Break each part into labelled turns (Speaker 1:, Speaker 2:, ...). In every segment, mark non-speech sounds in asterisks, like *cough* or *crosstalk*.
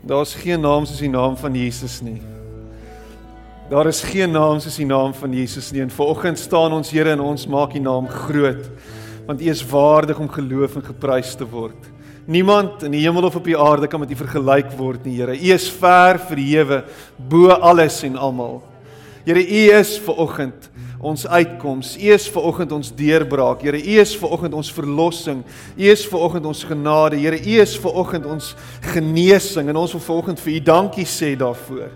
Speaker 1: Daar's geen naam soos die naam van Jesus nie. Daar is geen naam soos die naam van Jesus nie. En vanoggend staan ons Here en ons maak U naam groot want U is waardig om geloof en geprys te word. Niemand in die hemel of op die aarde kan met U vergelyk word nie, Here. U is ver verhewe bo alles en almal. Here, U is vanoggend ons uitkoms. U is vanoggend ons deurbraak. Here, U is vanoggend ons verlossing. U is vanoggend ons genade. Here, U is vanoggend ons genesing en ons wil vanoggend vir U dankie sê daarvoor.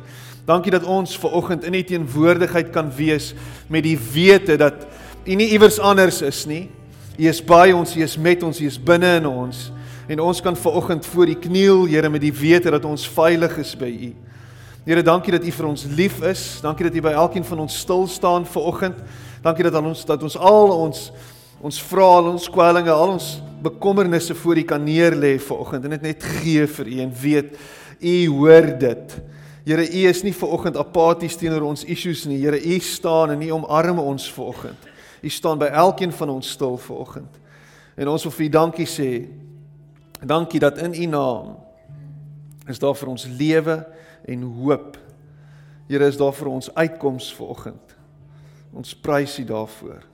Speaker 1: Dankie dat ons ver oggend in U teenwoordigheid kan wees met die wete dat U nie iewers anders is nie. U is by ons, U is met ons, U is binne in ons. En ons kan ver oggend voor U kniel, Here, met die wete dat ons veilig is by U. Here, dankie dat U vir ons lief is. Dankie dat U by elkeen van ons stil staan ver oggend. Dankie dat ons dat ons al ons ons vrae, ons kwellinge, al ons bekommernisse voor U kan neerlê ver oggend en dit net gee vir U en weet U hoor dit. Here, U is nie ver oggend apaties teenoor ons issues nie. Here, U staan en U omarm ons ver oggend. U staan by elkeen van ons stil ver oggend. En ons wil vir U dankie sê. Dankie dat in U naam is daar vir ons lewe en hoop. Here, is daar vir ons uitkoms ver oggend. Ons prys U daarvoor.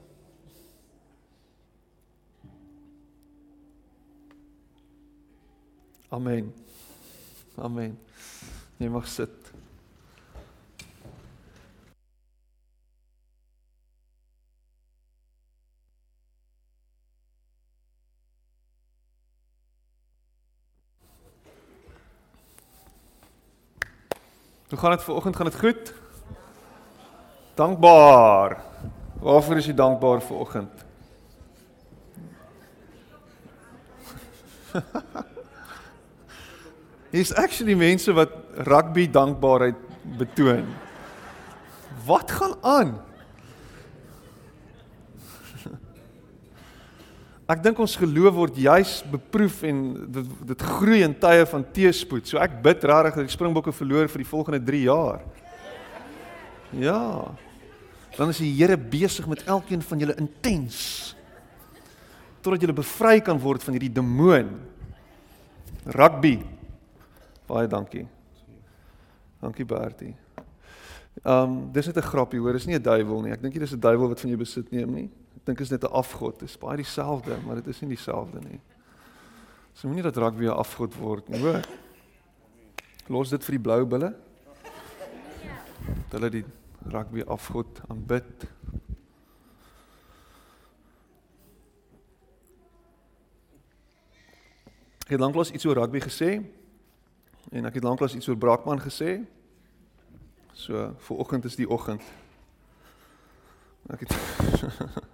Speaker 1: Amen. Amen. Jy mag sit. Gaan dit vanoggend? Gaan dit goed? Dankbaar. Waarvoor is jy dankbaar vanoggend? *laughs* Hier's actually mense wat rugby dankbaarheid betoon. Wat gaan aan? Ek dink ons geloof word juis beproef en dit dit groei in tye van teëspoed. So ek bid regtig dat die Springbokke verloor vir die volgende 3 jaar. Ja. Dan is die Here besig met elkeen van julle intens totdat julle bevry kan word van hierdie demoon. Rugby. Baie dankie. Dankie Bertie. Ehm um, dis net 'n grappie hoor, dis nie 'n duiwel nie. Ek dink nie dis 'n duiwel wat van jou besit neem nie. Ek dink is net 'n afgod. Dit is baie dieselfde, maar dit is nie dieselfde nie. So moenie dat weer 'n afgod word nie, hoor. Los dit vir die blou bulle. Hulle die weer afgod aanbid. Ek het lanklaas iets oor rugby gesê en ek het lanklaas iets oor Brakman gesê. So, vir oggend is die oggend. Ek het *laughs*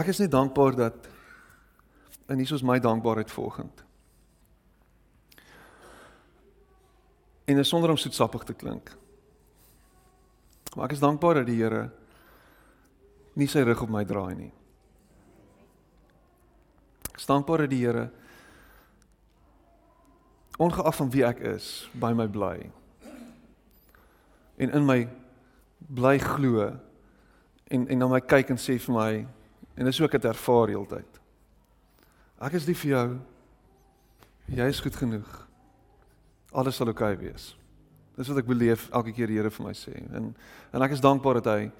Speaker 1: Ek is net dankbaar dat en hier is my dankbaarheid volgend. En is sonder om soetsappig te klink. Maar ek is dankbaar dat die Here nie sy rug op my draai nie. Ek is dankbaar dat die Here ongeag van wie ek is, by my bly. En in my bly glo en en na my kyk en sê vir my En dis ook ek het ervaar heeltyd. Ek is lief vir jou. Jy is goed genoeg. Alles sal oukei okay wees. Dis wat ek beleef elke keer die Here vir my sê. En en ek is dankbaar dat hy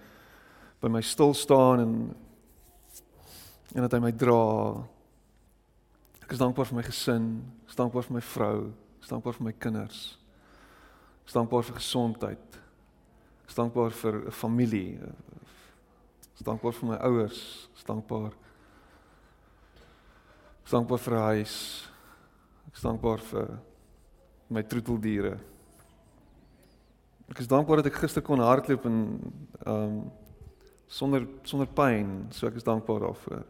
Speaker 1: by my stil staan en en dat hy my dra. Ek is dankbaar vir my gesin, ek is dankbaar vir my vrou, ek is dankbaar vir my kinders. Ek is dankbaar vir gesondheid. Ek is dankbaar vir 'n familie, Ek is dankbaar vir my ouers, ek is dankbaar. Ek is dankbaar vir huis. Ek is dankbaar vir my troeteldiere. Ek is dankbaar dat ek gister kon hardloop en ehm um, sonder sonder pyn, so ek is dankbaar daarvoor.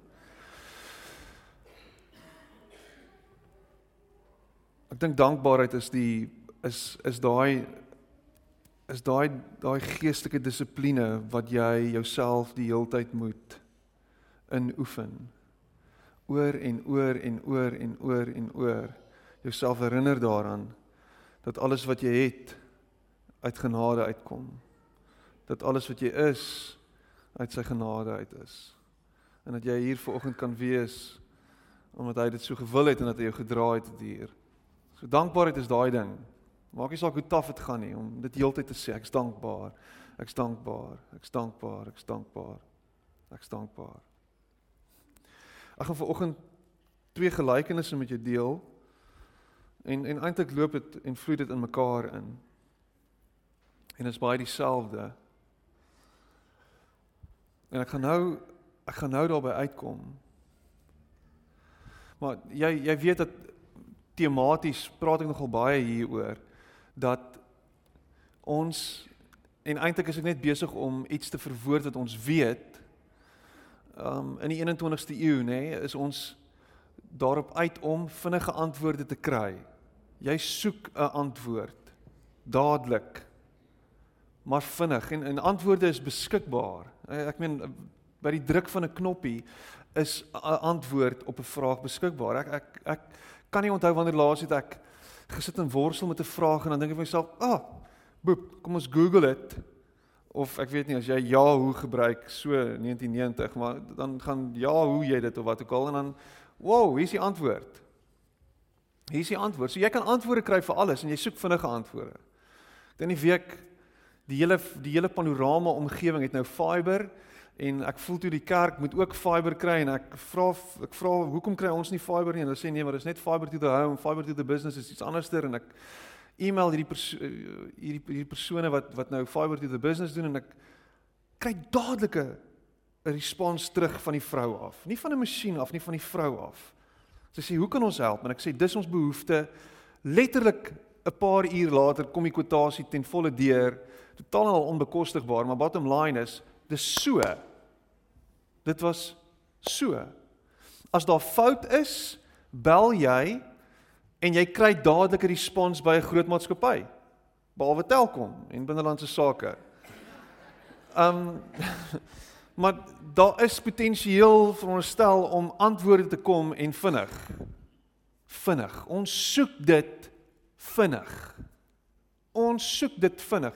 Speaker 1: Ek dink dankbaarheid is die is is daai is daai daai geestelike dissipline wat jy jouself die heeltyd moet inoefen. Oor en oor en oor en oor en oor jouself herinner daaraan dat alles wat jy het uit genade uitkom. Dat alles wat jy is uit sy genade uit is. en dat jy hier vanoggend kan wees omdat hy dit so gewil het en dat hy jou gedra het hier. So dankbaarheid is daai ding. Maak nie saak hoe taaf dit gaan nie om dit heeltyd te sê ek's dankbaar. Ek's dankbaar. Ek's dankbaar. Ek's dankbaar. Ek's dankbaar. Ek gaan vanoggend twee gelykenisse met jou deel. En en eintlik loop dit en vloei dit in mekaar in. En dit is baie dieselfde. En ek gaan nou ek gaan nou daarby uitkom. Maar jy jy weet dat tematies praat ek nogal baie hieroor dat ons en eintlik is ek net besig om iets te verwoord wat ons weet. Um in die 21ste eeu nê nee, is ons daarop uit om vinnige antwoorde te kry. Jy soek 'n antwoord dadelik. Maar vinnig en en antwoorde is beskikbaar. Ek meen by die druk van 'n knoppie is 'n antwoord op 'n vraag beskikbaar. Ek ek ek kan nie onthou wanneer laas het ek gesit en worstel met 'n vraag en dan dink ek vir myself, "Ag, ah, boep, kom ons Google dit." Of ek weet nie as jy Yahoo gebruik so 1990, maar dan gaan Yahoo jy dit of wat ook al en dan wow, hier is die antwoord. Hier is die antwoord. So jy kan antwoorde kry vir alles en jy soek vinnige antwoorde. Ek dink die week die hele die hele panorama omgewing het nou fiber en ek voel toe die kerk moet ook fiber kry en ek vra ek vra hoekom kry ons nie fiber nie? En hulle sê nee maar dis net fiber to the home fiber to the business is iets anderster. En ek e-mail hierdie perso hierdie hierdie persone wat wat nou fiber to the business doen en ek kry dadelike 'n respons terug van die vrou af. Nie van 'n masjien af nie van die vrou af. Sy sê hoe kan ons help? En ek sê dis ons behoefte. Letterlik 'n paar uur later kom die kwotasie ten volle deur. Totaal al onbekostigbaar maar bottom line is dis so Dit was so. As daar fout is, bel jy en jy kry dadelik 'n respons by 'n groot maatskappy. Behalwe Telkom en binnelandse sake. Um *laughs* maar daar is potensieel veronderstel om antwoorde te kom en vinnig. Vinnig. Ons soek dit vinnig. Ons soek dit vinnig.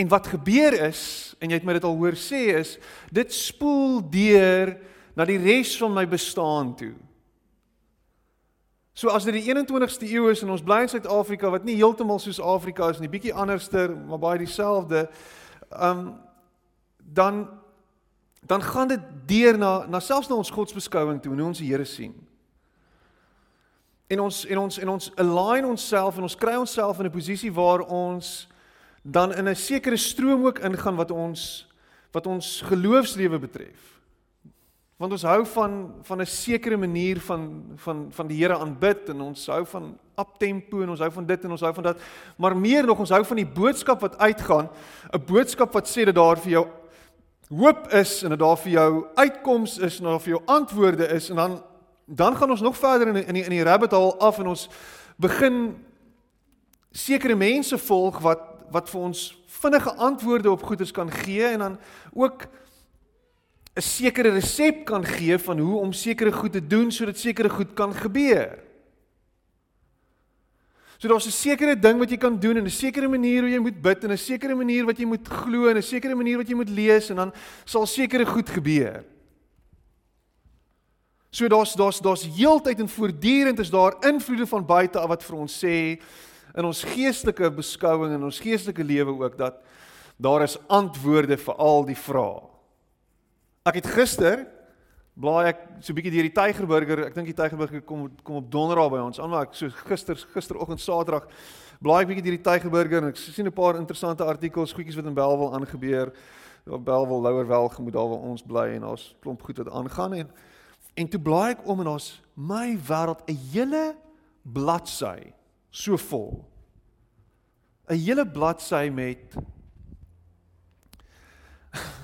Speaker 1: En wat gebeur is, en jy het my dit al hoor sê is, dit spoel deur na die res van my bestaan toe. So as dit die 21ste eeu is en ons bly in Suid-Afrika wat nie heeltemal soos Afrika is nie, bietjie anderster, maar baie dieselfde, um dan dan gaan dit deur na na selfs na ons godsbeskouing toe, hoe ons die Here sien. En ons en ons en ons align onsself en ons kry onsself in 'n posisie waar ons dan in 'n sekere stroom ook ingaan wat ons wat ons geloofslewe betref. Want ons hou van van 'n sekere manier van van van die Here aanbid en ons hou van uptempo en ons hou van dit en ons hou van dat. Maar meer nog, ons hou van die boodskap wat uitgaan, 'n boodskap wat sê dat daar vir jou hoop is en dat daar vir jou uitkoms is en daar vir jou antwoorde is en dan dan gaan ons nog verder in in die, in die rabbit hole af en ons begin sekere mense volg wat wat vir ons vinnige antwoorde op goeders kan gee en dan ook 'n sekere resep kan gee van hoe om sekere goed te doen sodat sekere goed kan gebeur. So daar's 'n sekere ding wat jy kan doen en 'n sekere manier hoe jy moet bid en 'n sekere manier wat jy moet glo en 'n sekere manier wat jy moet lees en dan sal sekere goed gebeur. So daar's daar's daar's heeltyd en voortdurend is daar invloede van buite af wat vir ons sê in ons geestelike beskouing en ons geestelike lewe ook dat daar is antwoorde vir al die vrae. Ek het gister blaai ek so 'n bietjie deur die Tygerburger, ek dink die Tygerburger kom kom op donderdag by ons aan, maar ek so gister gisteroggend Saterdag blaai ek bietjie deur die Tygerburger en ek sien 'n paar interessante artikels, goedjies wat in Belwel aangebeur. Op Belwel Louwer wel gemoed daar waar ons bly en daar's klomp goed wat aangaan en en toe blaai ek om en daar's my wêreld 'n hele bladsy so vol. 'n Hele bladsy met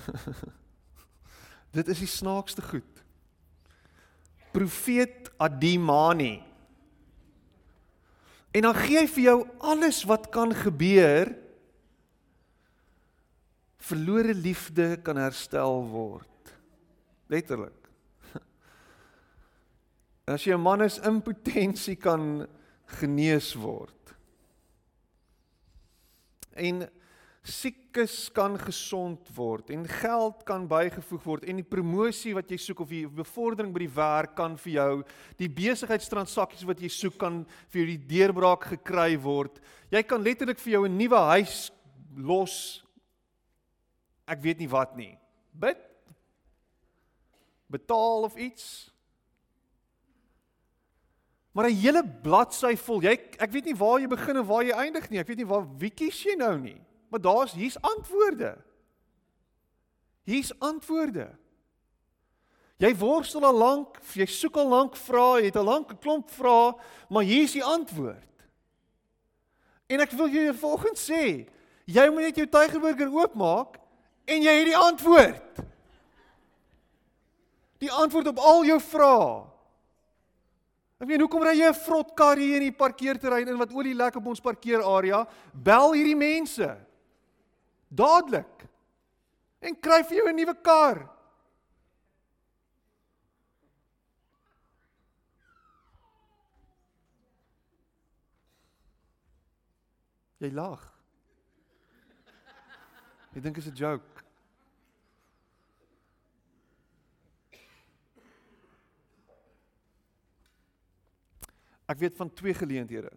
Speaker 1: *laughs* Dit is die snaakste goed. Profeet Adimani. En dan gee hy vir jou alles wat kan gebeur. Verlore liefde kan herstel word. Letterlik. *laughs* As jy 'n man is in potensie kan genees word. En siekes kan gesond word en geld kan bygevoeg word en die promosie wat jy soek of die bevordering by die werk kan vir jou die besigheidstransaksies wat jy soek kan vir jou die deurbraak gekry word. Jy kan letterlik vir jou 'n nuwe huis los. Ek weet nie wat nie. Bid betaal of iets. Maar 'n hele bladsy vol. Jy ek weet nie waar jy begin en waar jy eindig nie. Ek weet nie waar wie kies jy nou nie. Maar daar's hier's antwoorde. Hier's antwoorde. Jy worstel al lank, jy soek al lank vra, jy het al lank 'n klomp vra, maar hier's die antwoord. En ek wil jou volgens sê, jy moet net jou tygerburger oopmaak en jy het die antwoord. Die antwoord op al jou vrae. Ek weet hoekom ry jy 'n vrot kar hier in die parkeerterrein in wat olie lek op ons parkeerarea? Bel hierdie mense dadelik en kry vir jou 'n nuwe kar. Jy lag. Jy dink dit is 'n joke. Ek weet van twee geleenthede.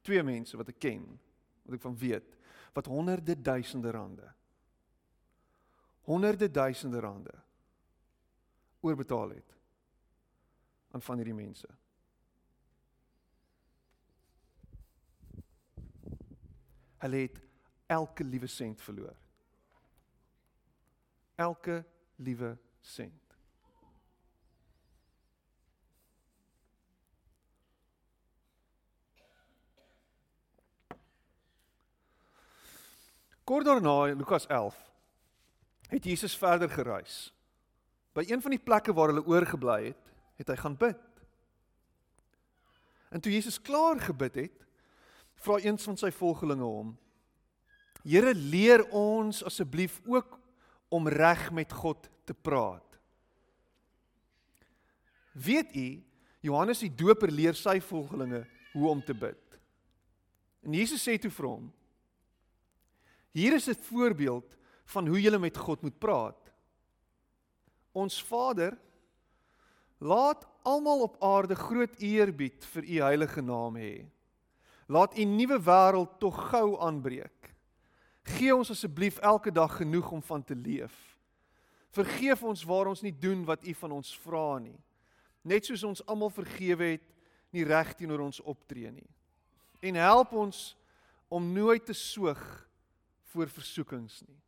Speaker 1: Twee mense wat ek ken wat ek van weet wat honderde duisende rande honderde duisende rande oorbetaal het aan van hierdie mense. Hulle het elke liewe sent verloor. Elke liewe sent. Kort daarna in Lukas 11 het Jesus verder gereis. By een van die plekke waar hulle oorgebly het, het hy gaan bid. En toe Jesus klaar gebid het, vra een van sy volgelinge hom: "Here, leer ons asseblief ook om reg met God te praat." Weet u, Johannes die Doper leer sy volgelinge hoe om te bid. En Jesus sê toe vir hom: Hier is 'n voorbeeld van hoe jy met God moet praat. Ons Vader laat almal op aarde groot eerbied vir u heilige naam hê. Laat u nuwe wêreld tog gou aanbreek. Gee ons asseblief elke dag genoeg om van te leef. Vergeef ons waar ons nie doen wat u van ons vra nie. Net soos ons almal vergewe het nie reg teenoor ons optree nie. En help ons om nooit te soog voor versoekings nie.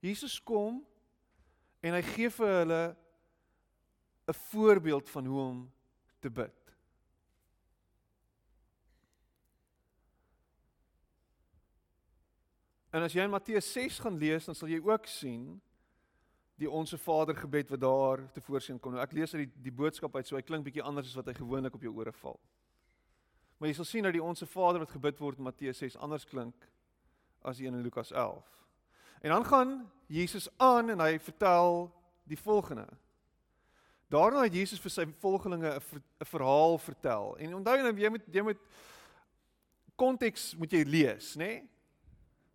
Speaker 1: Jesus kom en hy gee vir hulle 'n voorbeeld van hoe om te bid. En as jy in Matteus 6 gaan lees, dan sal jy ook sien die onsse Vader gebed wat daar tevoorsien kom. Nou ek lees uit die die boodskap uit, so hy klink bietjie anders as wat hy gewoonlik op jou ore val. Maar jy sal sien dat die onsse Vader wat gebid word in Matteus 6 anders klink as die een in Lukas 11. En dan gaan Jesus aan en hy vertel die volgende. Daarna het Jesus vir sy volgelinge 'n verhaal vertel. En onthou nou jy moet jy moet konteks moet jy lees, nê? Nee?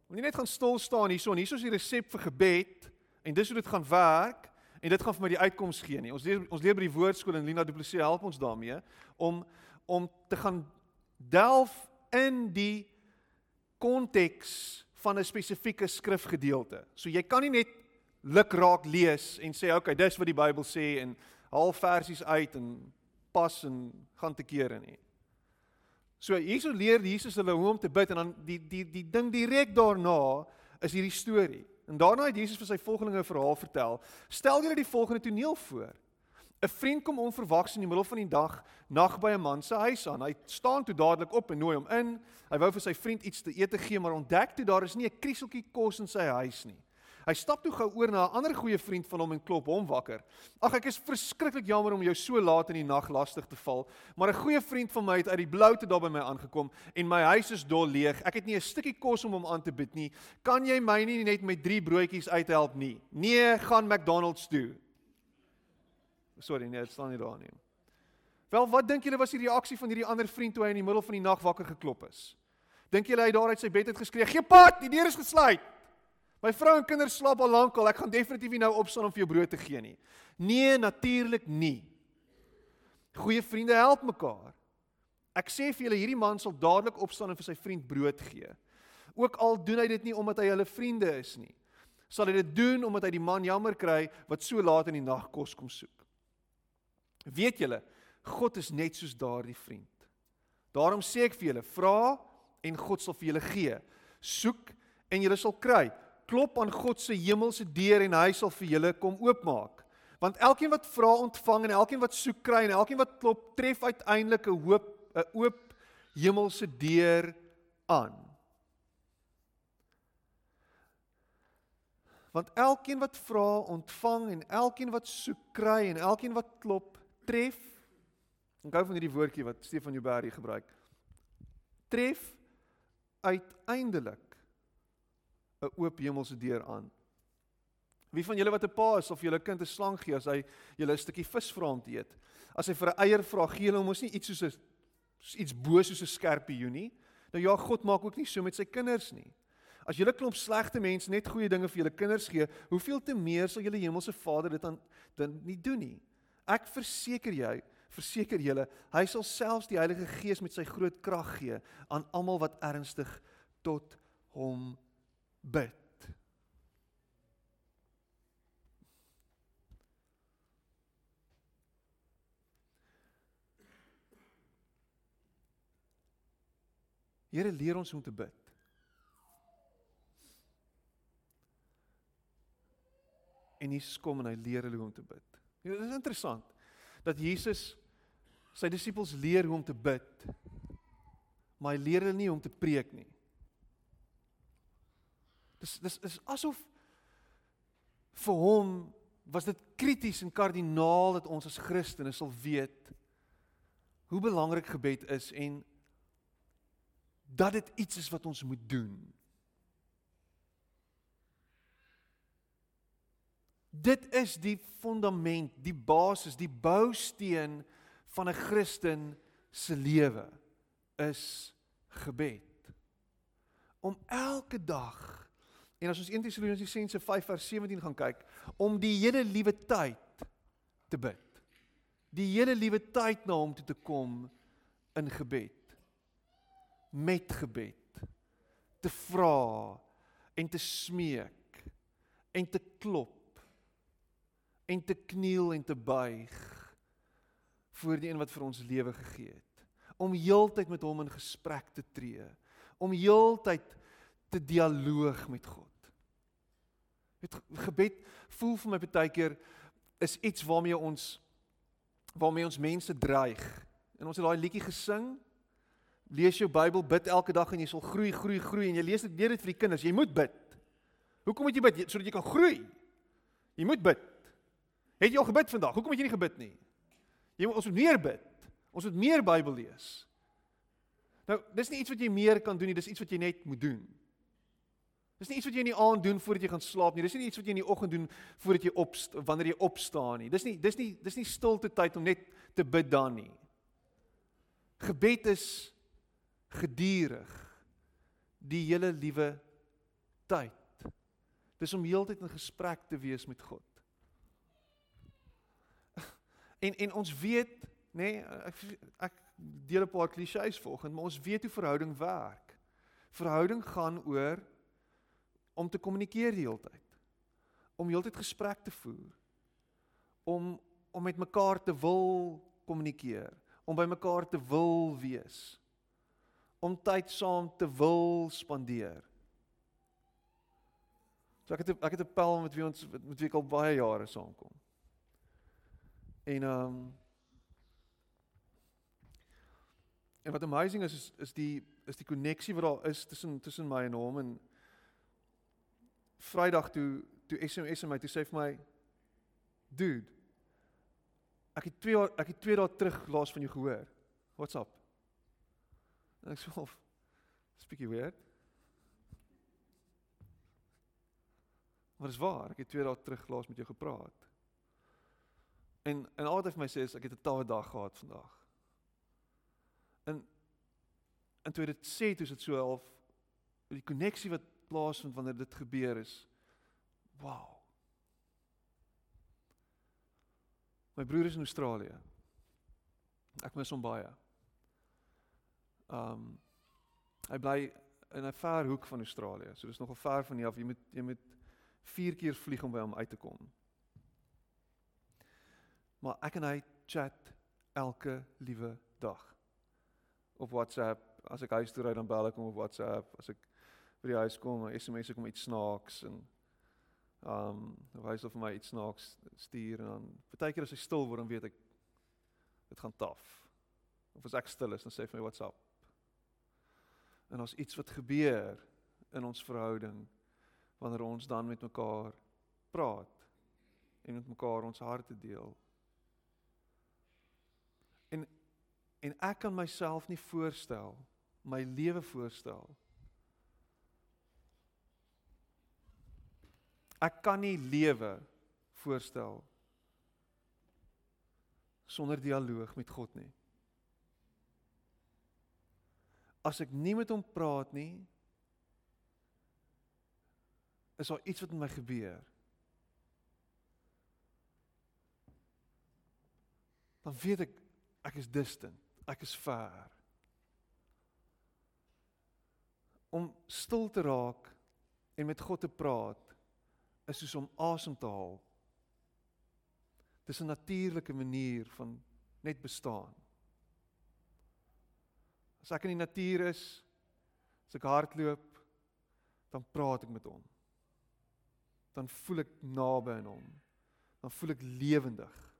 Speaker 1: Moenie net gaan stil staan hierso en hierso is die resep vir gebed en dis hoe dit gaan werk en dit gaan vir my die uitkoms gee nie. Ons leer ons leer by die woordskool en Lina Du Plessis help ons daarmee om om te gaan delf in die konteks van 'n spesifieke skrifgedeelte. So jy kan nie net lukraak lees en sê okay, dis wat die Bybel sê en haal versies uit en pas en gaan te kere nie. So hierso leer Jesus hulle hoe om te bid en dan die die die ding direk daarna is hierdie storie. En daarna het Jesus vir sy volgelinge 'n verhaal vertel. Stel julle die volgende toneel voor. 'n Vriend kom onverwags in die middel van die dag nag by 'n man se huis aan. Hy staan toe dadelik op en nooi hom in. Hy wou vir sy vriend iets te eet gee, maar ontdek toe daar is nie 'n krieseltjie kos in sy huis nie. Hy stap toe gou oor na 'n ander goeie vriend van hom en klop hom wakker. "Ag, ek is verskriklik jammer om jou so laat in die nag lastig te val, maar 'n goeie vriend van my het uit die blou te daar by my aangekom en my huis is dol leeg. Ek het nie 'n stukkie kos om hom aan te bied nie. Kan jy my nie net met 3 broodjies uithelp nie?" "Nee, gaan McDonald's toe." Sorry, nee, dit staan nie daar nie. Wel, wat dink julle was die reaksie van hierdie ander vriend toe hy in die middel van die nag wakker geklop is? Dink julle hy daar uit sy bed het geskree: "Gee pad, die deur is gesluit." My vrou en kinders slaap al lank al. Ek gaan definitief nie nou opstaan om vir jou brood te gee nie. Nee, natuurlik nie. Goeie vriende help mekaar. Ek sê vir julle hierdie man sal dadelik opstaan en vir sy vriend brood gee. Ook al doen hy dit nie omdat hy hulle vriende is nie. Sal hy dit doen omdat hy die man jammer kry wat so laat in die nag kos kom soek. Weet julle, God is net soos daardie vriend. Daarom sê ek vir julle, vra en God sal vir julle gee. Soek en julle sal kry klop aan God se hemelse deur en hy sal vir julle kom oopmaak. Want elkeen wat vra ontvang en elkeen wat soek kry en elkeen wat klop tref uiteindelik 'n hoop 'n oop hemelse deur aan. Want elkeen wat vra ontvang en elkeen wat soek kry en elkeen wat klop tref. Onthou van hierdie woordjie wat Stefan Jouberg gebruik. Tref uiteindelik 'n oop hemelse deur aan. Wie van julle wat 'n pa is of julle kind 'n slang gee as hy julle 'n stukkie vis vra om te eet? As hy vir 'n eier vra, gee hulle hom mos nie iets soos 'n iets bo soos 'n skerpioen nie. Nou ja, God maak ook nie so met sy kinders nie. As julle klomp slegte mense net goeie dinge vir julle kinders gee, hoeveel te meer sal julle hemelse Vader dit dan dan nie doen nie. Ek verseker jou, verseker julle, hy sal selfs die Heilige Gees met sy groot krag gee aan almal wat ernstig tot hom bid. Here leer ons om te bid. En Jesus kom en hy leer hulle hoe om te bid. Dit is interessant dat Jesus sy disippels leer hoe om te bid. Maar hy leer hulle nie om te preek nie. Dis dis is asof vir hom was dit krities en kardinaal dat ons as Christene sal weet hoe belangrik gebed is en dat dit iets is wat ons moet doen. Dit is die fundament, die basis, die bousteen van 'n Christen se lewe is gebed. Om elke dag En as ons 1 Tessalonisense 5 vers 17 gaan kyk, om die hele liewe tyd te bid. Die hele liewe tyd na hom toe te kom in gebed. Met gebed. Te vra en te smeek en te klop en te kniel en te buig voor die een wat vir ons lewe gegee het. Om heeltyd met hom in gesprek te tree. Om heeltyd te dialoog met God. Met gebed voel vir my baie keer is iets waarmee ons waarmee ons mense dreig. En ons het daai liedjie gesing. Lees jou Bybel, bid elke dag en jy sal groei, groei, groei en jy lees dit leer dit vir die kinders. Jy moet bid. Hoekom moet jy bid? Sodat jy kan groei. Jy moet bid. Het jy al gebid vandag? Hoekom het jy nie gebid nie? Jy moet ons moet meer bid. Ons moet meer Bybel lees. Nou, dis nie iets wat jy meer kan doen nie, dis iets wat jy net moet doen. Dis nie iets wat jy in die aand doen voordat jy gaan slaap nie. Dis nie iets wat jy in die oggend doen voordat jy op wanneer jy opstaan nie. Dis nie dis nie dis nie stilte tyd om net te bid dan nie. Gebed is gedurig die hele liewe tyd. Dis om heeltyd in gesprek te wees met God. En en ons weet, nê, nee, ek ek deel 'n paar klisjées volgens, maar ons weet hoe verhouding werk. Verhouding gaan oor om te kommunikeer die hele tyd. Om heeltyd gesprek te voer. Om om met mekaar te wil kommunikeer, om by mekaar te wil wees. Om tyd saam te wil spandeer. So ek het ek het 'n pel met wie ons met wie ek al baie jare saamkom. En ehm um, En wat amazing is is is die is die koneksie wat daar is tussen tussen my en hom en Vrydag toe toe SMS in my toe sê vir my dude ek het 2 ek het 2 dae terug laas van jou gehoor. What's up? En ek sê of speakie weird. Maar dis waar, ek het 2 dae terug laas met jou gepraat. En en al wat hy vir my sê is ek het 'n tawwe dag gehad vandag. En en toe dit sê toe is dit so half die koneksie wat plaasvind wanneer dit gebeur is. Wow. My broer is in Australië. Ek mis hom baie. Um hy bly in 'n ver hoek van Australië. So dis nogal ver van hier af. Jy moet jy moet 4 keer vlieg om by hom uit te kom. Maar ek en hy chat elke liewe dag. Op WhatsApp, as ek huis toe ry dan bel ek hom op WhatsApp, as ek by die huis kom, SMS ek hom iets snaaks en um hy sê vir my iets snaaks stuur en dan partykeer as hy stil word dan weet ek dit gaan taaf. Of as ek stil is dan sê hy vir my WhatsApp. En as iets wat gebeur in ons verhouding wanneer ons dan met mekaar praat en met mekaar ons harte deel. En en ek kan myself nie voorstel my lewe voorstel Ek kan nie lewe voorstel sonder dialoog met God nie. As ek nie met hom praat nie, is daar iets wat met my gebeur. Dan weet ek ek is distant, ek is ver. Om stil te raak en met God te praat is soos om asem te haal. Dis 'n natuurlike manier van net bestaan. As ek in die natuur is, as ek hardloop, dan praat ek met hom. Dan voel ek naby aan hom. Dan voel ek lewendig.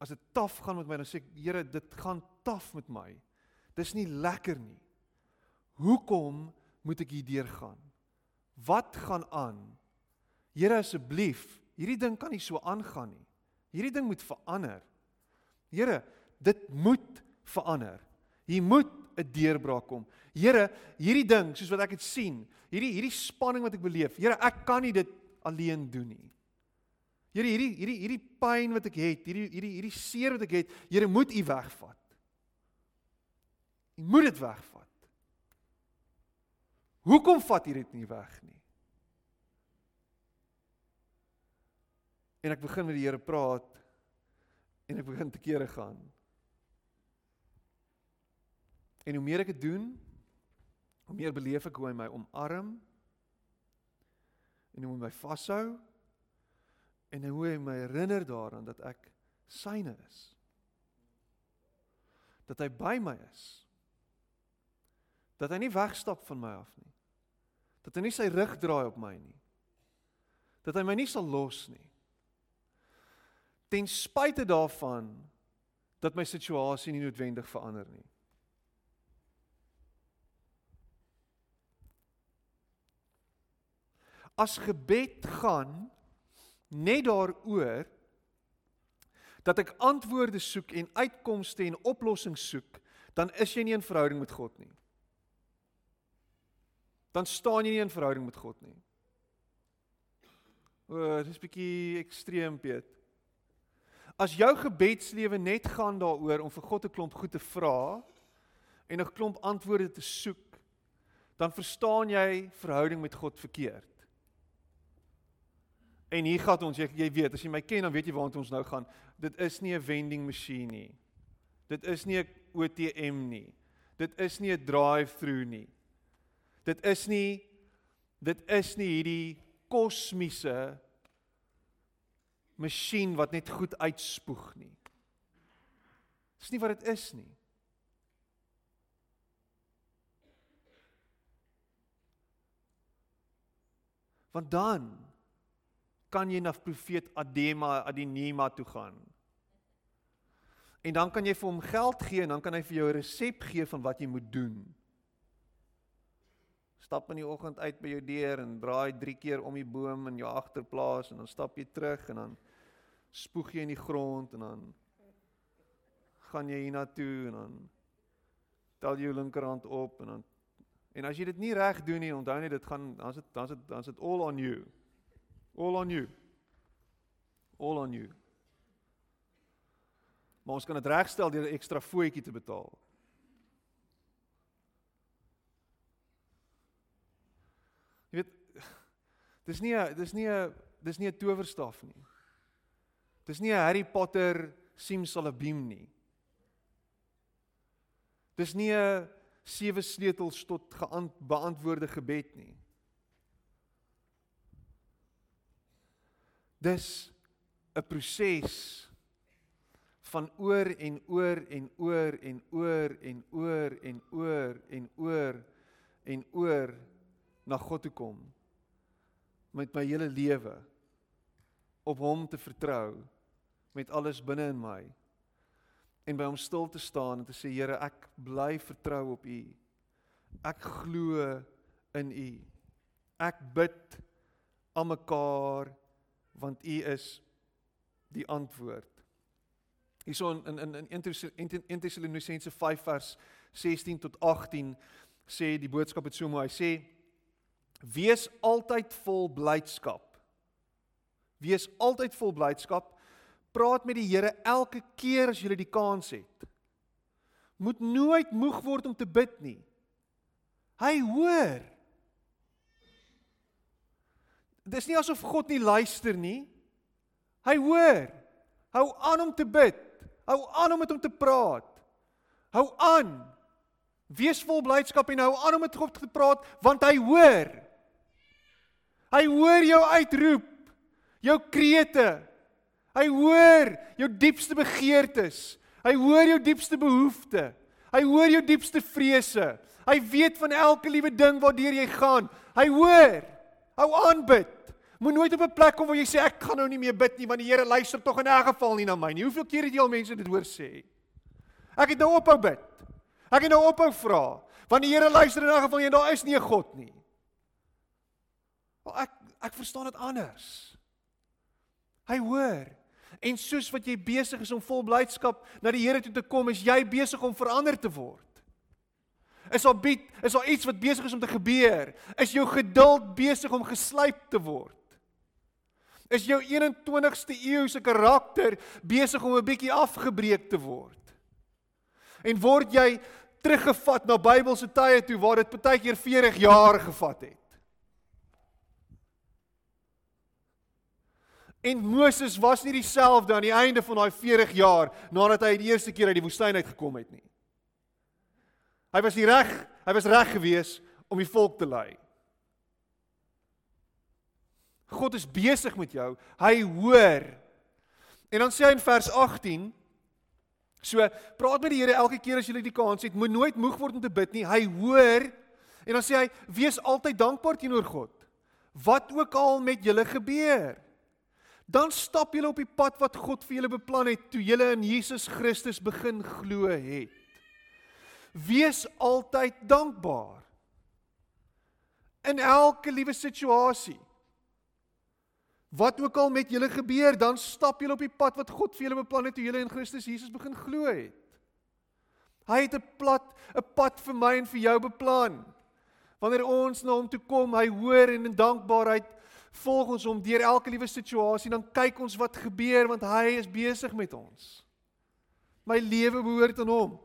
Speaker 1: As dit taaf gaan met my, dan sê ek, Here, dit gaan taaf met my. Dis nie lekker nie. Hoekom moet ek hier deurgaan? Wat gaan aan? Here asseblief, hierdie ding kan nie so aangaan nie. Hierdie ding moet verander. Here, dit moet verander. Hier moet 'n deurbraak kom. Here, hierdie ding, soos wat ek dit sien, hierdie hierdie spanning wat ek beleef, Here, ek kan nie dit alleen doen nie. Here, hierdie hierdie hierdie pyn wat ek het, hierdie hierdie hierdie seer wat ek het, Here, moet U wegvat. U moet dit wegvat. Hoekom vat U dit nie weg nie? En ek begin met die Here praat en ek begin te kere gaan. En hoe meer ek dit doen, hoe meer beleef ek hoe hy my omarm en hoe hy my vashou en hoe hy my herinner daaraan dat ek syne is. Dat hy by my is. Dat hy nie wegstap van my af nie. Dat hy nie sy rug draai op my nie. Dat hy my nie sal los nie. Ten spyte daarvan dat my situasie nie noodwendig verander nie. As gebed gaan net daaroor dat ek antwoorde soek en uitkomste en oplossings soek, dan is jy nie in verhouding met God nie dan staan jy nie in verhouding met God nie. O, dis bietjie ekstreem, Piet. As jou gebedslewe net gaan daaroor om vir God 'n klomp goed te vra en 'n klomp antwoorde te soek, dan verstaan jy verhouding met God verkeerd. En hier gaan ons, jy, jy weet, as jy my ken, dan weet jy waartoe ons nou gaan. Dit is nie 'n vending masjien nie. Dit is nie 'n ATM nie. Dit is nie 'n drive-through nie. Dit is nie dit is nie hierdie kosmiese masjien wat net goed uitspoeg nie. Dis nie wat dit is nie. Want dan kan jy na profeet Adema Adinema toe gaan. En dan kan jy vir hom geld gee en dan kan hy vir jou 'n resep gee van wat jy moet doen stap in die oggend uit by jou deur en draai 3 keer om die boom in jou agterplaas en dan stap jy terug en dan spoeg jy in die grond en dan gaan jy hiernatoe en dan tel jy jou linkerhand op en dan en as jy dit nie reg doen nie, onthou net dit gaan dan's dit dan's dit dan's dit all on you. All on you. All on you. Maar ons kan dit regstel deur 'n ekstra fooietjie te betaal. Jy weet, dis nie 'n dis nie 'n dis nie 'n towerstaf nie. Dis nie 'n Harry Potter simsalabim nie. Dis nie 'n sewe sleutels tot geant beantwoorde gebed nie. Dis 'n proses van oor en oor en oor en oor en oor en oor en oor en oor na God toe kom met my hele lewe op hom te vertrou met alles binne in my en by hom stil te staan en te sê Here ek bly vertrou op u. Ek glo in u. Ek bid aan mekaar want u is die antwoord Hierso in in in 1 Tessalonisense 5 vers 16 tot 18 sê die boodskap het so mooi. Hy sê wees altyd vol blydskap. Wees altyd vol blydskap. Praat met die Here elke keer as jy die kans het. Moet nooit moeg word om te bid nie. Hy hoor. Dis nie asof God nie luister nie. Hy hoor. Hou aan om te bid. Hou aan om met hom te praat. Hou aan. Wees vol blydskap en hou aan om met God te praat want hy hoor. Hy hoor jou uitroep, jou krete. Hy hoor jou diepste begeertes. Hy hoor jou diepste behoeftes. Hy hoor jou diepste vrese. Hy weet van elke liewe ding waardeur jy gaan. Hy hoor. Hou aan bid. Moet nooit op 'n plek kom waar jy sê ek gaan nou nie meer bid nie want die Here luister tog in elk geval nie na my nie. Hoeveel keer het jy al mense dit hoor sê? Ek het nou ophou bid. Ek het nou ophou vra want die Here luister in elk geval en daar is nie 'n God nie. Maar ek ek verstaan dit anders. Hy hoor. En soos wat jy besig is om vol blydskap na die Here toe te kom, is jy besig om verander te word. Is al bied, is al iets wat besig is om te gebeur. Is jou geduld besig om geslyp te word? Is jou 21ste eeuse karakter besig om 'n bietjie afgebreek te word. En word jy teruggevat na Bybelse tye toe waar dit baie keer 40 jaar gevat het. En Moses was nie dieselfde aan die einde van daai 40 jaar nadat hy die eerste keer uit die woestyn uitgekom het nie. Hy was nie reg, hy was reg gewees om die volk te lei. God is besig met jou. Hy hoor. En dan sê hy in vers 18 So praat met die Here elke keer as jy die kans het. Moet nooit moeg word om te bid nie. Hy hoor. En dan sê hy: "Wees altyd dankbaar teenoor God. Wat ook al met julle gebeur." Dan stap julle op die pad wat God vir julle beplan het toe julle in Jesus Christus begin glo het. Wees altyd dankbaar. In elke liewe situasie. Wat ook al met julle gebeur, dan stap julle op die pad wat God vir julle beplan het toe julle in Christus Jesus begin glo het. Hy het 'n plat 'n pad vir my en vir jou beplan. Wanneer ons na hom toe kom, hy hoor en in dankbaarheid volg ons hom deur elke liewe situasie, dan kyk ons wat gebeur want hy is besig met ons. My lewe behoort aan hom.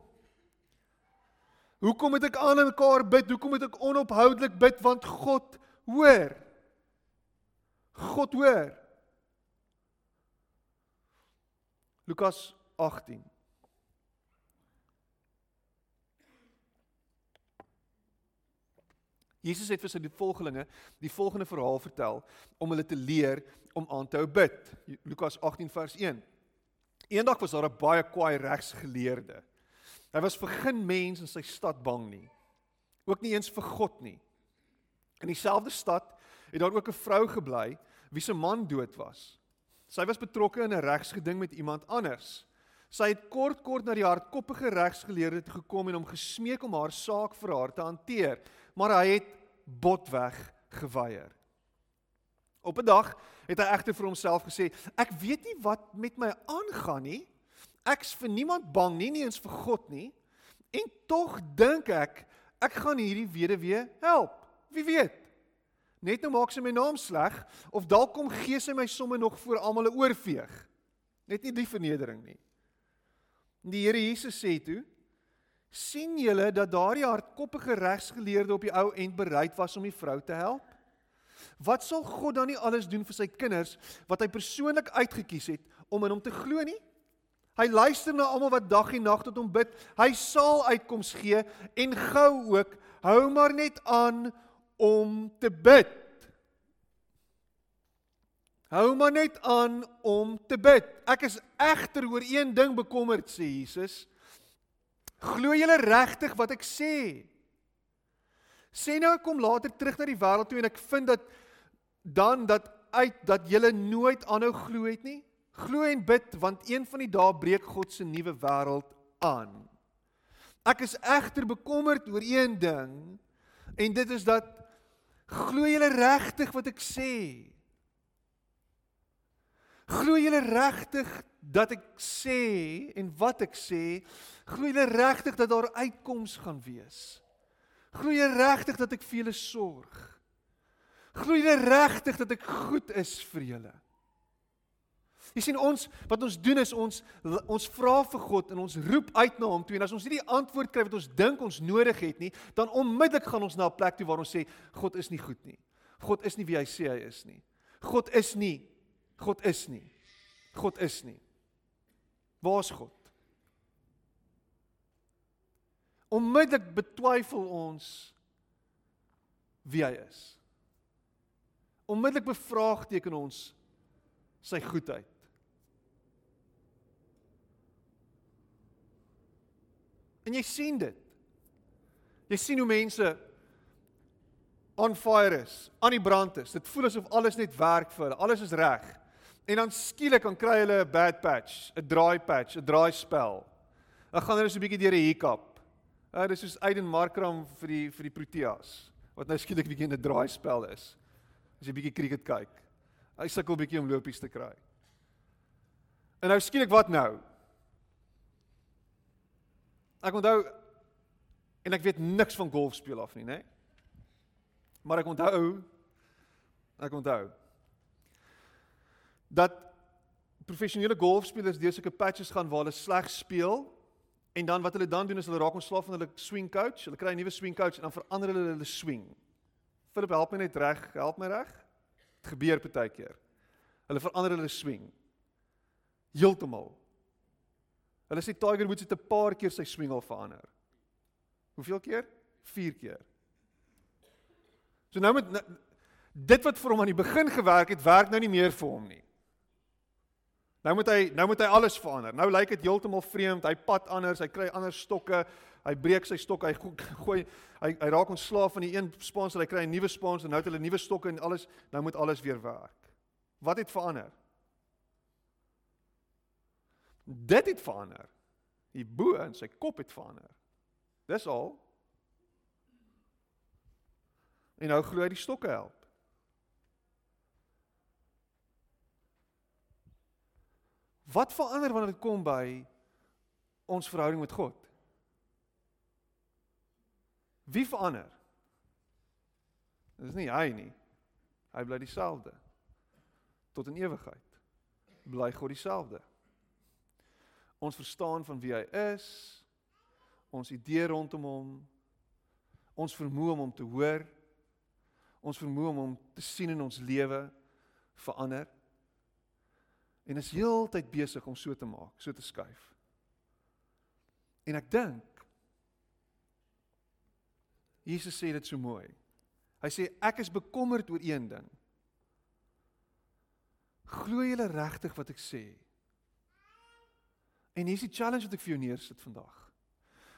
Speaker 1: Hoekom moet ek aan mekaar bid? Hoekom moet ek onophoudelik bid? Want God hoor. God hoor. Lukas 18. Jesus het vir sy volgelinge die volgende verhaal vertel om hulle te leer om aan te hou bid. Lukas 18 vers 1. Eendag was daar 'n baie kwaai regsgeleerde. Hy was vir geen mens in sy stad bang nie. Ook nie eens vir God nie. In dieselfde stad het daar ook 'n vrou gebly wie se man dood was. Sy was betrokke in 'n regsgeding met iemand anders. Sy het kort kort na die hardkoppige regsgeleerde toe gekom en hom gesmeek om haar saak vir haar te hanteer, maar hy het botweg geweier. Op 'n dag het hy egter vir homself gesê: "Ek weet nie wat met my aangaan nie. Ek's vir niemand bang nie, nie eens vir God nie. En tog dink ek ek gaan hierdie weduwee help. Wie weet? Net nou maak sy my naam sleg of dalk kom gee sy my somme nog voor almal 'n oorveeg. Net nie die vernedering nie. Die Here Jesus sê toe: "sien julle dat daardie hardkoppige regsgeleerde op die ou end bereid was om die vrou te help? wat sal God dan nie alles doen vir sy kinders wat hy persoonlik uitget kies het om in hom te glo nie? Hy luister na almal wat dag en nag tot hom bid. Hy sal uitkoms gee en gou ook hou maar net aan om te bid. Hou maar net aan om te bid. Ek is egter oor een ding bekommerd sê Jesus. Glo julle regtig wat ek sê? Sê nou ek kom later terug na die wêreld toe en ek vind dat dan dat uit dat julle nooit aanhou glo het nie. Glo en bid want een van die dae breek God se nuwe wêreld aan. Ek is egter bekommerd oor een ding en dit is dat glo julle regtig wat ek sê? Glo julle regtig dat ek sê en wat ek sê? Glo julle regtig dat daar uitkoms gaan wees? Glo jy regtig dat ek vir julle sorg? Glo jy regtig dat ek goed is vir julle? Jy sien ons wat ons doen is ons ons vra vir God en ons roep uit na hom toe en as ons nie die antwoord kry wat ons dink ons nodig het nie, dan onmiddellik gaan ons na 'n plek toe waar ons sê God is nie goed nie. God is nie wie hy sê hy is nie. God is nie. God is nie. God is nie. Waar's God? Onmiddellik betwyfel ons wie hy is. Onmiddellik bevraagteken ons sy goedheid. En jy sien dit. Jy sien hoe mense on fire is, aan die brand is. Dit voel asof alles net werk vir hulle. Alles is reg. En dan skielik dan kry hulle 'n bad patch, 'n draai patch, 'n draai spel. Dan gaan hulle so 'n bietjie deur 'n hiccup. Ja, dis soos Aiden Markram vir die vir die Proteas wat nou skielik bietjie in 'n draai spel is. As jy bietjie cricket kyk. Hy sukkel bietjie om lopies te kry. En nou skielik wat nou? Ek onthou en ek weet niks van golf speel af nie, né? Maar ek onthou ek onthou dat professionele golfspelers deur sulke patches gaan waar hulle sleg speel en dan wat hulle dan doen is hulle raak ontslaaf van hulle swing coach. Hulle kry 'n nuwe swing coach en dan verander hulle hulle swing. Philip help my net reg, help my reg. Dit gebeur baie keer. Hulle verander hulle swing. Heeltemal. Hulle sê Tiger Woods het 'n paar keer sy swing al verander. Hoeveel keer? 4 keer. So nou met dit wat vir hom aan die begin gewerk het, werk nou nie meer vir hom nie. Nou moet hy nou moet hy alles verander. Nou lyk dit heeltemal vreemd. Hy pad anders, hy kry ander stokke. Hy breek sy stok, hy gooi hy hy raak ontslaaf van die een sponsor, hy kry 'n nuwe sponsor. Nou het hulle nuwe stokke en alles. Nou moet alles weer werk. Wat het verander? Dit het verander. Die bo in sy kop het verander. Dis al. En nou glo hy die stokke help. Wat verander wanneer dit kom by ons verhouding met God? Wie verander? Dis nie hy nie. Hy bly dieselfde. Tot in ewigheid bly God dieselfde. Ons verstaan van wie hy is, ons idee rondom hom, ons vermoë om hom te hoor, ons vermoë om hom te sien in ons lewe verander en is heeltyd besig om so te maak, so te skuif. En ek dink Jesus sê dit so mooi. Hy sê ek is bekommerd oor een ding. Glo julle regtig wat ek sê? En hier is die challenge wat ek vir jou neersit vandag.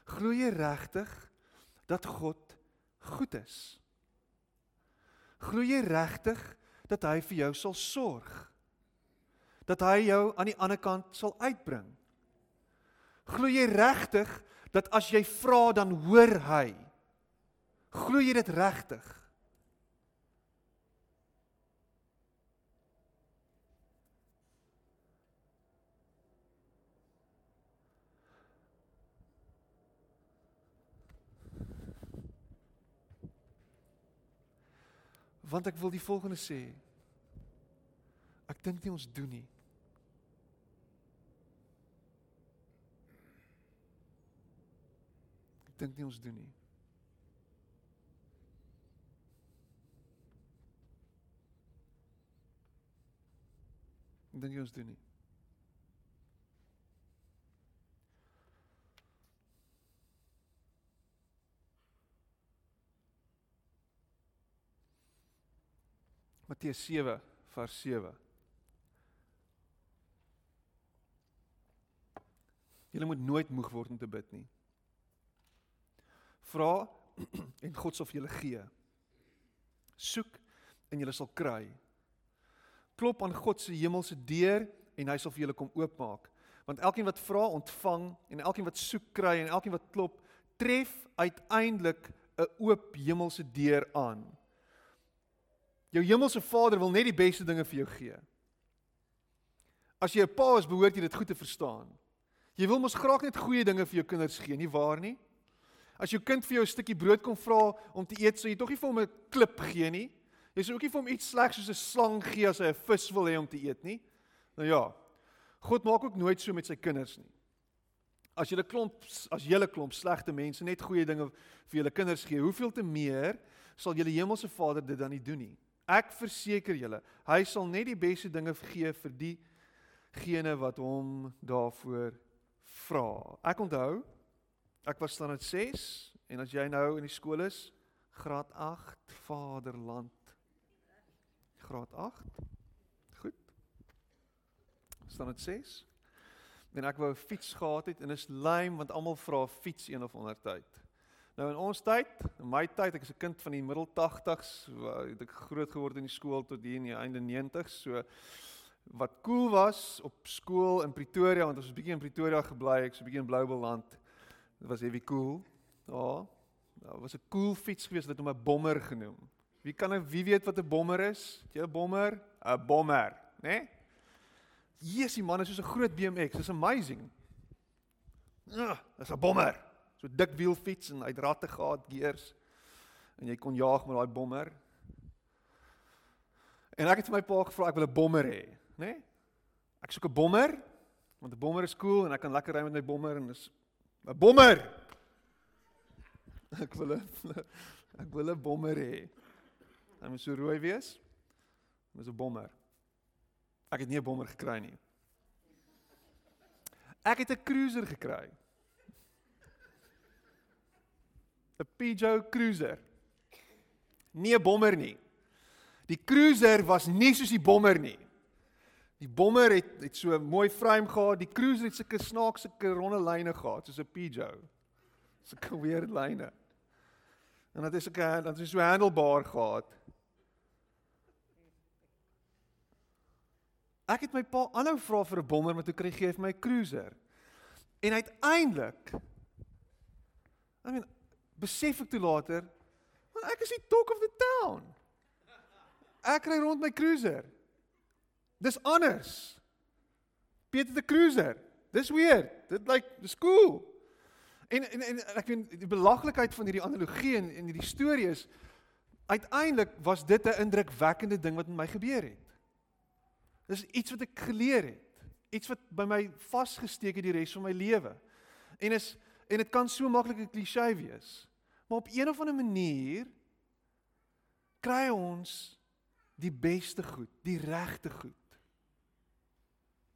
Speaker 1: Glo jy regtig dat God goed is? Glo jy regtig dat hy vir jou sal sorg? dat hy jou aan die ander kant sal uitbring. Glo jy regtig dat as jy vra dan hoor hy? Glo jy dit regtig? Want ik wil die volgende sê. Ek dink nie ons doen nie. Ek dink nie ons doen nie. Ek dink ons doen nie. Matteus 7 vers 7. Jy moet nooit moeg word om te bid nie. Vra *clears throat* en God sal vir julle gee. Soek en julle sal kry. Klop aan God se hemelse deur en hy sal vir julle kom oopmaak. Want elkeen wat vra, ontvang en elkeen wat soek kry en elkeen wat klop, tref uiteindelik 'n oop hemelse deur aan. Jou hemelse Vader wil net die beste dinge vir jou gee. As jy 'n pa is, behoort jy dit goed te verstaan. Jy wil mos graag net goeie dinge vir jou kinders gee, nie waar nie? As jou kind vir jou 'n stukkie brood kom vra om te eet, sou jy tog nie vir hom 'n klip gee nie. Jy sou ook nie vir hom iets slegs soos 'n slang gee as hy 'n vis wil hê om te eet nie. Nou ja. God maak ook nooit so met sy kinders nie. As 'n klomp as 'n klomp slegte mense net goeie dinge vir julle kinders gee, hoeveel te meer sal julle hemelse Vader dit dan nie doen nie? Ek verseker julle, hy sal net die beste dinge gee vir diegene wat hom daarvoor vra. Ek onthou ek was standaard 6 en as jy nou in die skool is, graad 8 Vaderland. Graad 8. Goed. Standaard 6. En ek wou 'n fiets gehad het en is lyn want almal vra fiets een of ander tyd. Nou in ons tyd, in my tyd, ek is 'n kind van die middel 80s, het ek groot geword in die skool tot hier in die einde 90s. So wat cool was op skool in Pretoria, want ons was bietjie in Pretoria gebly, ek's 'n bietjie in Bloubeland. Dit was heavy cool. Ja. Daar was 'n cool fiets geweest wat hom 'n bommer genoem. Wie kan wie weet wat 'n bommer is? Jy 'n bommer? 'n Bommer, né? Nee? Jesus, die man is soos 'n groot BMX. Dis amazing. Ja, dis 'n bommer so dik wielfiets en uit ratte gehad gears en jy kon jaag met daai bommer. En ek het vir my pa gevra ek wil 'n bommer hê, né? Nee? Ek soek 'n bommer want 'n bommer is cool en ek kan lekker ry met my bommer en dis 'n bommer. *laughs* Ek wil 'n *laughs* ek wil 'n bommer hê. Hy moet so rooi wees. Dis 'n bommer. Ek het nie 'n bommer gekry nie. Ek het 'n cruiser gekry. 'n Peugeot Cruiser. Nie 'n bommer nie. Die Cruiser was nie soos die bommer nie. Die bommer het het so mooi frame gehad, die Cruiser het sulke snaakse ronde lyne gehad soos 'n Peugeot. Sulke *laughs* weird lyne. En dit is ook dan is so handlebaar gehad. Ek het my pa aanhou vra vir 'n bommer, maar toe kry hy vir my 'n Cruiser. En uiteindelik I mean besef ek toe later, want ek is die talk of the town. Ek ry rond my cruiser. Dis anders. Peter the cruiser. Dis weird. Dit lyk like, dis cool. En en en ek weet die belaglikheid van hierdie analogie en en hierdie storie is uiteindelik was dit 'n indrukwekkende ding wat met my gebeur het. Dis iets wat ek geleer het. Iets wat by my vasgesteek het die res van my lewe. En is en dit kan so maklik 'n klise wees. Maar op een of ander manier kry ons die beste goed, die regte goed.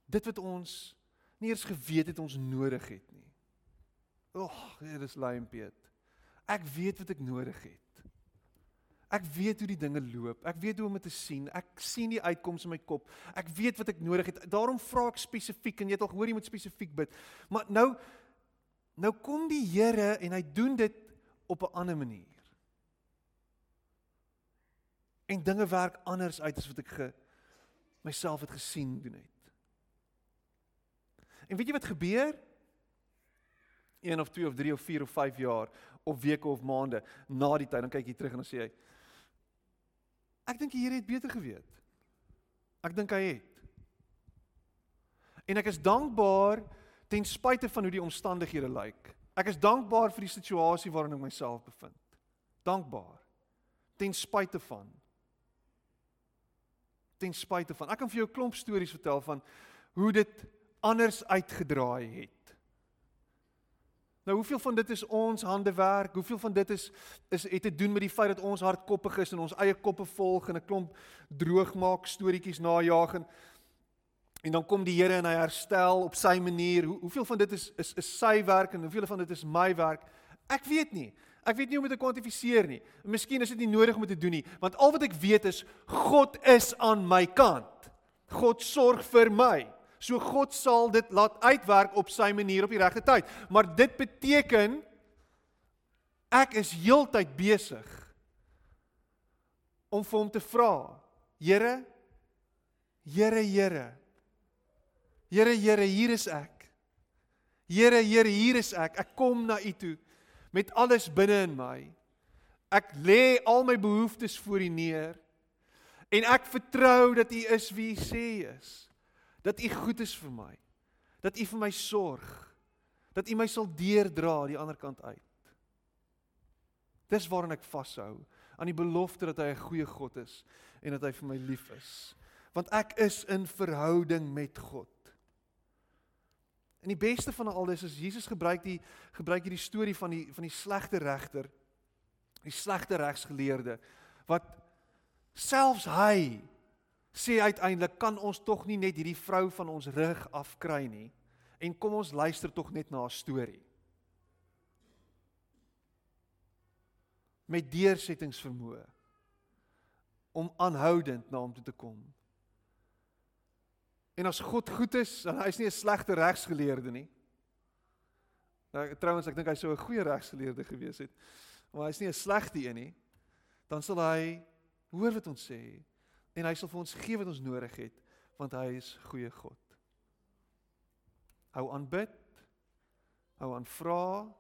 Speaker 1: Dit wat ons nie eers geweet het ons nodig het nie. Ag, dit is lympie. Ek weet wat ek nodig het. Ek weet hoe die dinge loop. Ek weet hoe om dit te sien. Ek sien die uitkomste in my kop. Ek weet wat ek nodig het. Daarom vra ek spesifiek en jy het al gehoor jy moet spesifiek bid. Maar nou nou kom die Here en hy doen dit op 'n ander manier. En dinge werk anders uit as wat ek ge myself het gesien doen het. En weet jy wat gebeur? 1 of 2 of 3 of 4 of 5 jaar of weke of maande na die tyd dan kyk jy terug en dan sê jy ek dink die Here het beter geweet. Ek dink hy het. En ek is dankbaar ten spyte van hoe die omstandighede lyk. Ek is dankbaar vir die situasie waarin ek myself bevind. Dankbaar. Ten spyte van. Ten spyte van. Ek kan vir jou 'n klomp stories vertel van hoe dit anders uitgedraai het. Nou hoeveel van dit is ons handewerk? Hoeveel van dit is is het te doen met die feit dat ons hardkoppig is en ons eie koppe volg en 'n klomp droogmaak storieetjies najag en En dan kom die Here en hy herstel op sy manier. Hoe, hoeveel van dit is is is sy werk en hoeveel van dit is my werk? Ek weet nie. Ek weet nie hoe om dit te kwantifiseer nie. Miskien is dit nie nodig om dit te doen nie, want al wat ek weet is God is aan my kant. God sorg vir my. So God sal dit laat uitwerk op sy manier op die regte tyd. Maar dit beteken ek is heeltyd besig om vir hom te vra. Here Here Here Here Here hier is ek. Here Here hier is ek. Ek kom na U toe met alles binne in my. Ek lê al my behoeftes voor U neer en ek vertrou dat U is wie U sê is. Dat U goed is vir my. Dat U vir my sorg. Dat U my sal deurdra die ander kant uit. Dis waaraan ek vashou, aan die belofte dat hy 'n goeie God is en dat hy vir my lief is. Want ek is in verhouding met God. En die beste van al dis is Jesus gebruik die gebruik hierdie storie van die van die slegte regter, die slegte regsgeleerde wat selfs hy sê uiteindelik kan ons tog nie net hierdie vrou van ons rug afkry nie en kom ons luister tog net na haar storie. Met deursettingsvermoë om aanhoudend na hom toe te kom. En as God goed is, dan hy's nie 'n slegte regsgeleerde nie. Nou trouens ek dink hy sou 'n goeie regsgeleerde gewees het. Maar hy's nie 'n slegte een nie. Dan sal hy hoor wat ons sê en hy sal vir ons gee wat ons nodig het want hy is goeie God. Hou aan bid. Hou aan vra.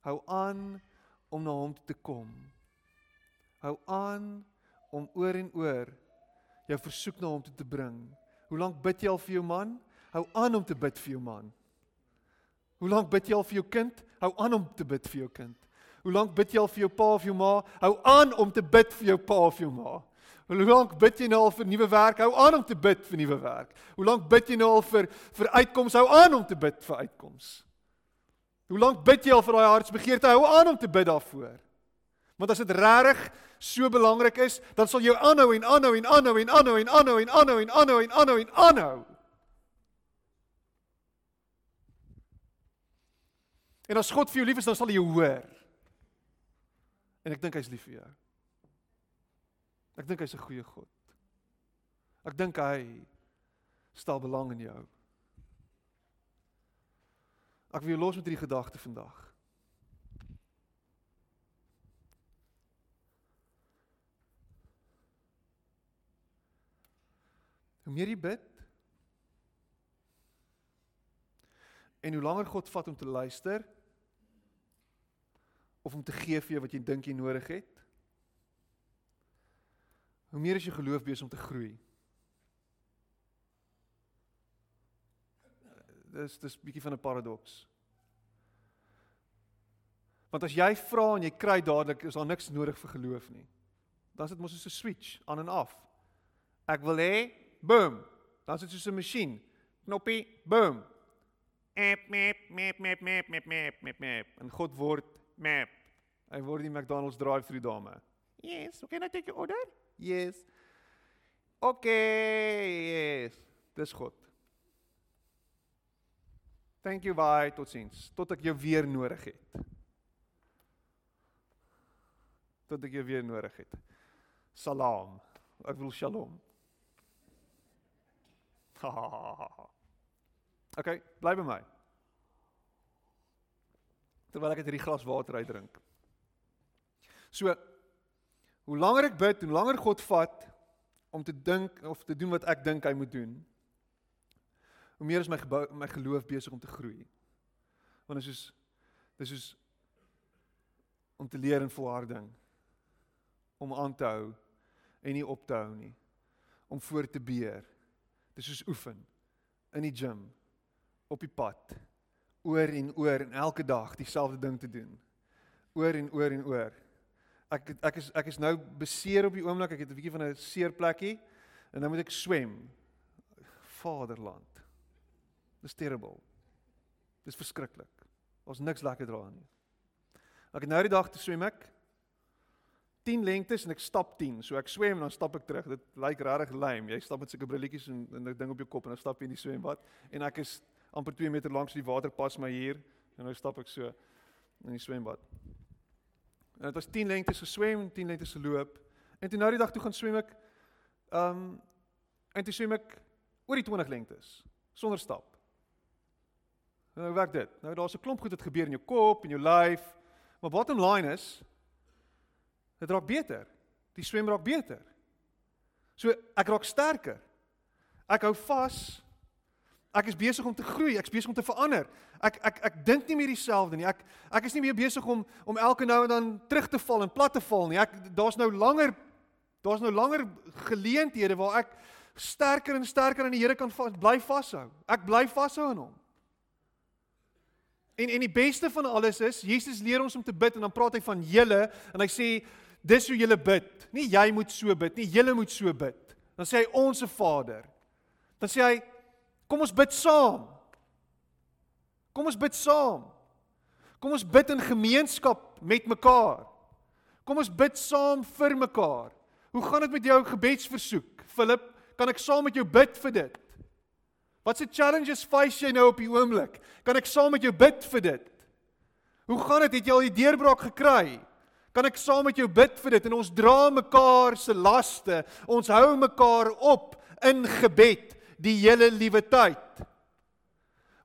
Speaker 1: Hou aan om na hom te kom. Hou aan om oor en oor jou versoek na hom toe te bring. Hoe lank bid jy al vir jou man? Hou aan om te bid vir jou man. Hoe lank bid jy al vir jou kind? Hou aan om te bid vir jou kind. Hoe lank bid jy al vir jou pa of jou ma? Hou aan om te bid vir jou pa of jou ma. Hoe lank bid jy nou al vir nuwe werk? Hou aan om te bid vir nuwe werk. Hoe lank bid jy nou al vir vir uitkomste? Hou aan om te bid vir uitkomste. Hoe lank bid jy al vir daai hartsbegeerte? Hou aan om te bid daarvoor. Want as dit regtig so belangrik is, dan sal jy aanhou en aanhou en aanhou en aanhou en aanhou en aanhou en aanhou en aanhou en aanhou. En as God vir jou lief is, dan sal hy jou hoor. En ek dink hy's lief vir jou. Ek dink hy's 'n goeie God. Ek dink hy stel belang in jou. Ek wil jou los met hierdie gedagte vandag. Hoe meer jy bid en hoe langer God vat om te luister of om te gee vir jou wat jy dink jy nodig het, hoe meer is jou geloof besig om te groei. Dis dis bietjie van 'n paradoks. Want as jy vra en jy kry dadelik, is daar niks nodig vir geloof nie. Dan is dit mos soos 'n switch aan en af. Ek wil hê boom. Dan sit soos 'n masjien. Knoppie, boom. App map map map map map map map map. En God word map. Hy word die McDonald's drive-through dame. Yes, okay, now take your order. Yes. Okay, yes. Dis God. Thank you, bye, totsiens. Tot ek jou weer nodig het. Tot ek jou weer nodig het. Salam. Ek wil shalom. *laughs* okay, bly by my. Terwyl ek hierdie glas water uitdrink. So hoe langer ek bid, hoe langer God vat om te dink of te doen wat ek dink hy moet doen. Hoe meer is my gebou, my geloof besig om te groei. Want dit is soos dis is om te leer in volharding om aan te hou en nie op te hou nie om voor te beer Dis soos oefen in die gim op die pad oor en oor en elke dag dieselfde ding te doen. Oor en oor en oor. Ek ek is ek is nou beseer op die oomblik. Ek het 'n bietjie van 'n seer plekkie en nou moet ek swem. Vaderland. Dis terrible. Dis verskriklik. Ons niks lekker dra nie. Ek het nou die dag te swem ek 10 lengtes en ek stap 10. So ek swem en dan stap ek terug. Dit lyk regtig lame. Jy stap met sulke brilletjies en 'n ding op jou kop en dan stap jy in die swembad en ek is amper 2 meter lank so die water pas my hier en nou stap ek so in die swembad. En dit was 10 lengtes geswem, 10 lengtes geloop. En toe nou die dag toe gaan swem ek ehm um, en toe swem ek oor die 20 lengtes sonder stap. Nou werk dit. Nou daar's 'n klomp goed wat gebeur in jou kop en jou lyf. Maar bottom line is dit raak beter. Die swem raak beter. So ek raak sterker. Ek hou vas. Ek is besig om te groei, ek is besig om te verander. Ek ek ek dink nie meer dieselfde nie. Ek ek is nie meer besig om om elke nou en dan terug te val en plat te val nie. Ek daar's nou langer daar's nou langer geleenthede waar ek sterker en sterker aan die Here kan vas, bly vashou. Ek bly vashou aan hom. En en die beste van alles is Jesus leer ons om te bid en dan praat hy van julle en hy sê dis hoe julle bid. Nie jy moet so bid nie, julle moet so bid. Dan sê hy onsse Vader. Dan sê hy kom ons bid saam. Kom ons bid saam. Kom ons bid in gemeenskap met mekaar. Kom ons bid saam vir mekaar. Hoe gaan dit met jou gebedsversoek? Philip, kan ek saam met jou bid vir dit? Wat se challenges face jy nou op die oomblik? Kan ek saam met jou bid vir dit? Hoe gaan dit? Het jy al die deurbraak gekry? Kan ek saam met jou bid vir dit en ons dra mekaar se laste. Ons hou mekaar op in gebed die hele liewe tyd.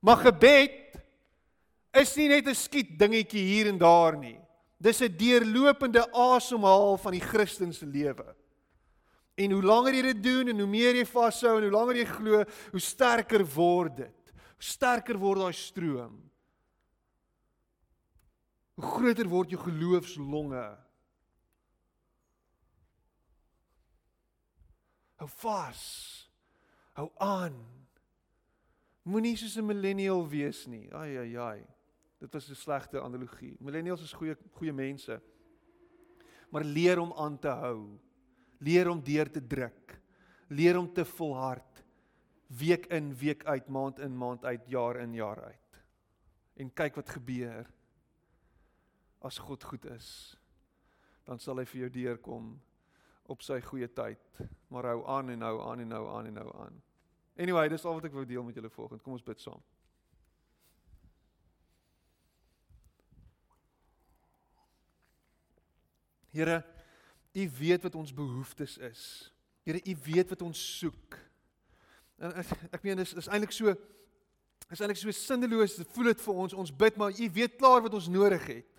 Speaker 1: Maar gebed is nie net 'n skiet dingetjie hier en daar nie. Dis 'n deurlopende asemhaal van die Christen se lewe. En hoe langer jy dit doen en hoe meer jy vashou en hoe langer jy glo, hoe sterker word dit. Hoe sterker word daai stroom. Hoe groter word jou geloofslonge. Hou vas. Hou aan. Moenie soos 'n millennial wees nie. Ai ai ai. Dit was 'n slegte analogie. Millennials is goeie goeie mense. Maar leer om aan te hou leer om deur te druk. Leer om te volhard week in, week uit, maand in, maand uit, jaar in, jaar uit. En kyk wat gebeur. As God goed is, dan sal hy vir jou deurkom op sy goeie tyd. Maar hou aan en hou aan en hou aan en hou aan. Anyway, dis al wat ek wou deel met julle vanoggend. Kom ons bid saam. Here U weet wat ons behoeftes is. Here, U weet wat ons soek. En ek, ek meen dis is eintlik so is eintlik so sinneloos. Dit voel dit vir ons ons bid, maar U weet klaar wat ons nodig het.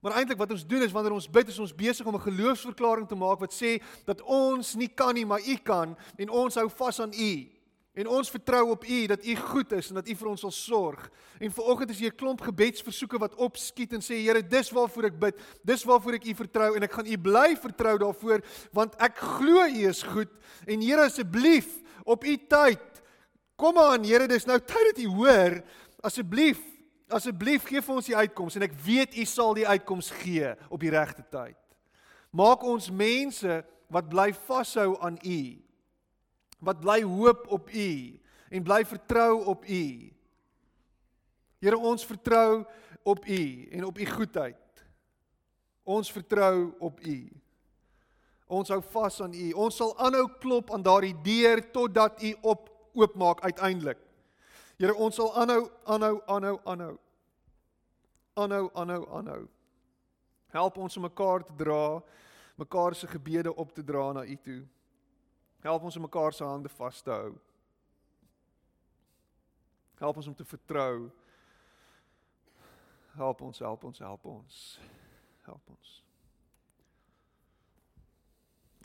Speaker 1: Maar eintlik wat ons doen is wanneer ons bid, is ons besig om 'n geloofsverklaring te maak wat sê dat ons nie kan nie, maar U kan en ons hou vas aan U. En ons vertrou op U dat U goed is en dat U vir ons sal sorg. En vanoggend is hier 'n klomp gebedsversoeke wat opskiet en sê Here, dis waarvoor ek bid. Dis waarvoor ek U vertrou en ek gaan U bly vertrou daarvoor want ek glo U is goed. En Here, asseblief, op U tyd. Kom aan, Here, dis nou tyd dat U hoor. Asseblief, asseblief gee vir ons die uitkoms en ek weet U sal die uitkoms gee op die regte tyd. Maak ons mense wat bly vashou aan U wat bly hoop op U en bly vertrou op U. Here ons vertrou op U en op U goedheid. Ons vertrou op U. Ons hou vas aan U. Ons sal aanhou klop aan daardie deur totdat U op oopmaak uiteindelik. Here ons sal aanhou aanhou aanhou aanhou. Aanhou aanhou aanhou. Help ons om mekaar te dra, mekaar se gebede op te dra na U toe. Help ons om mekaar se hande vas te hou. Help ons om te vertrou. Help ons, help ons, help ons. Help ons.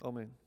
Speaker 1: Amen.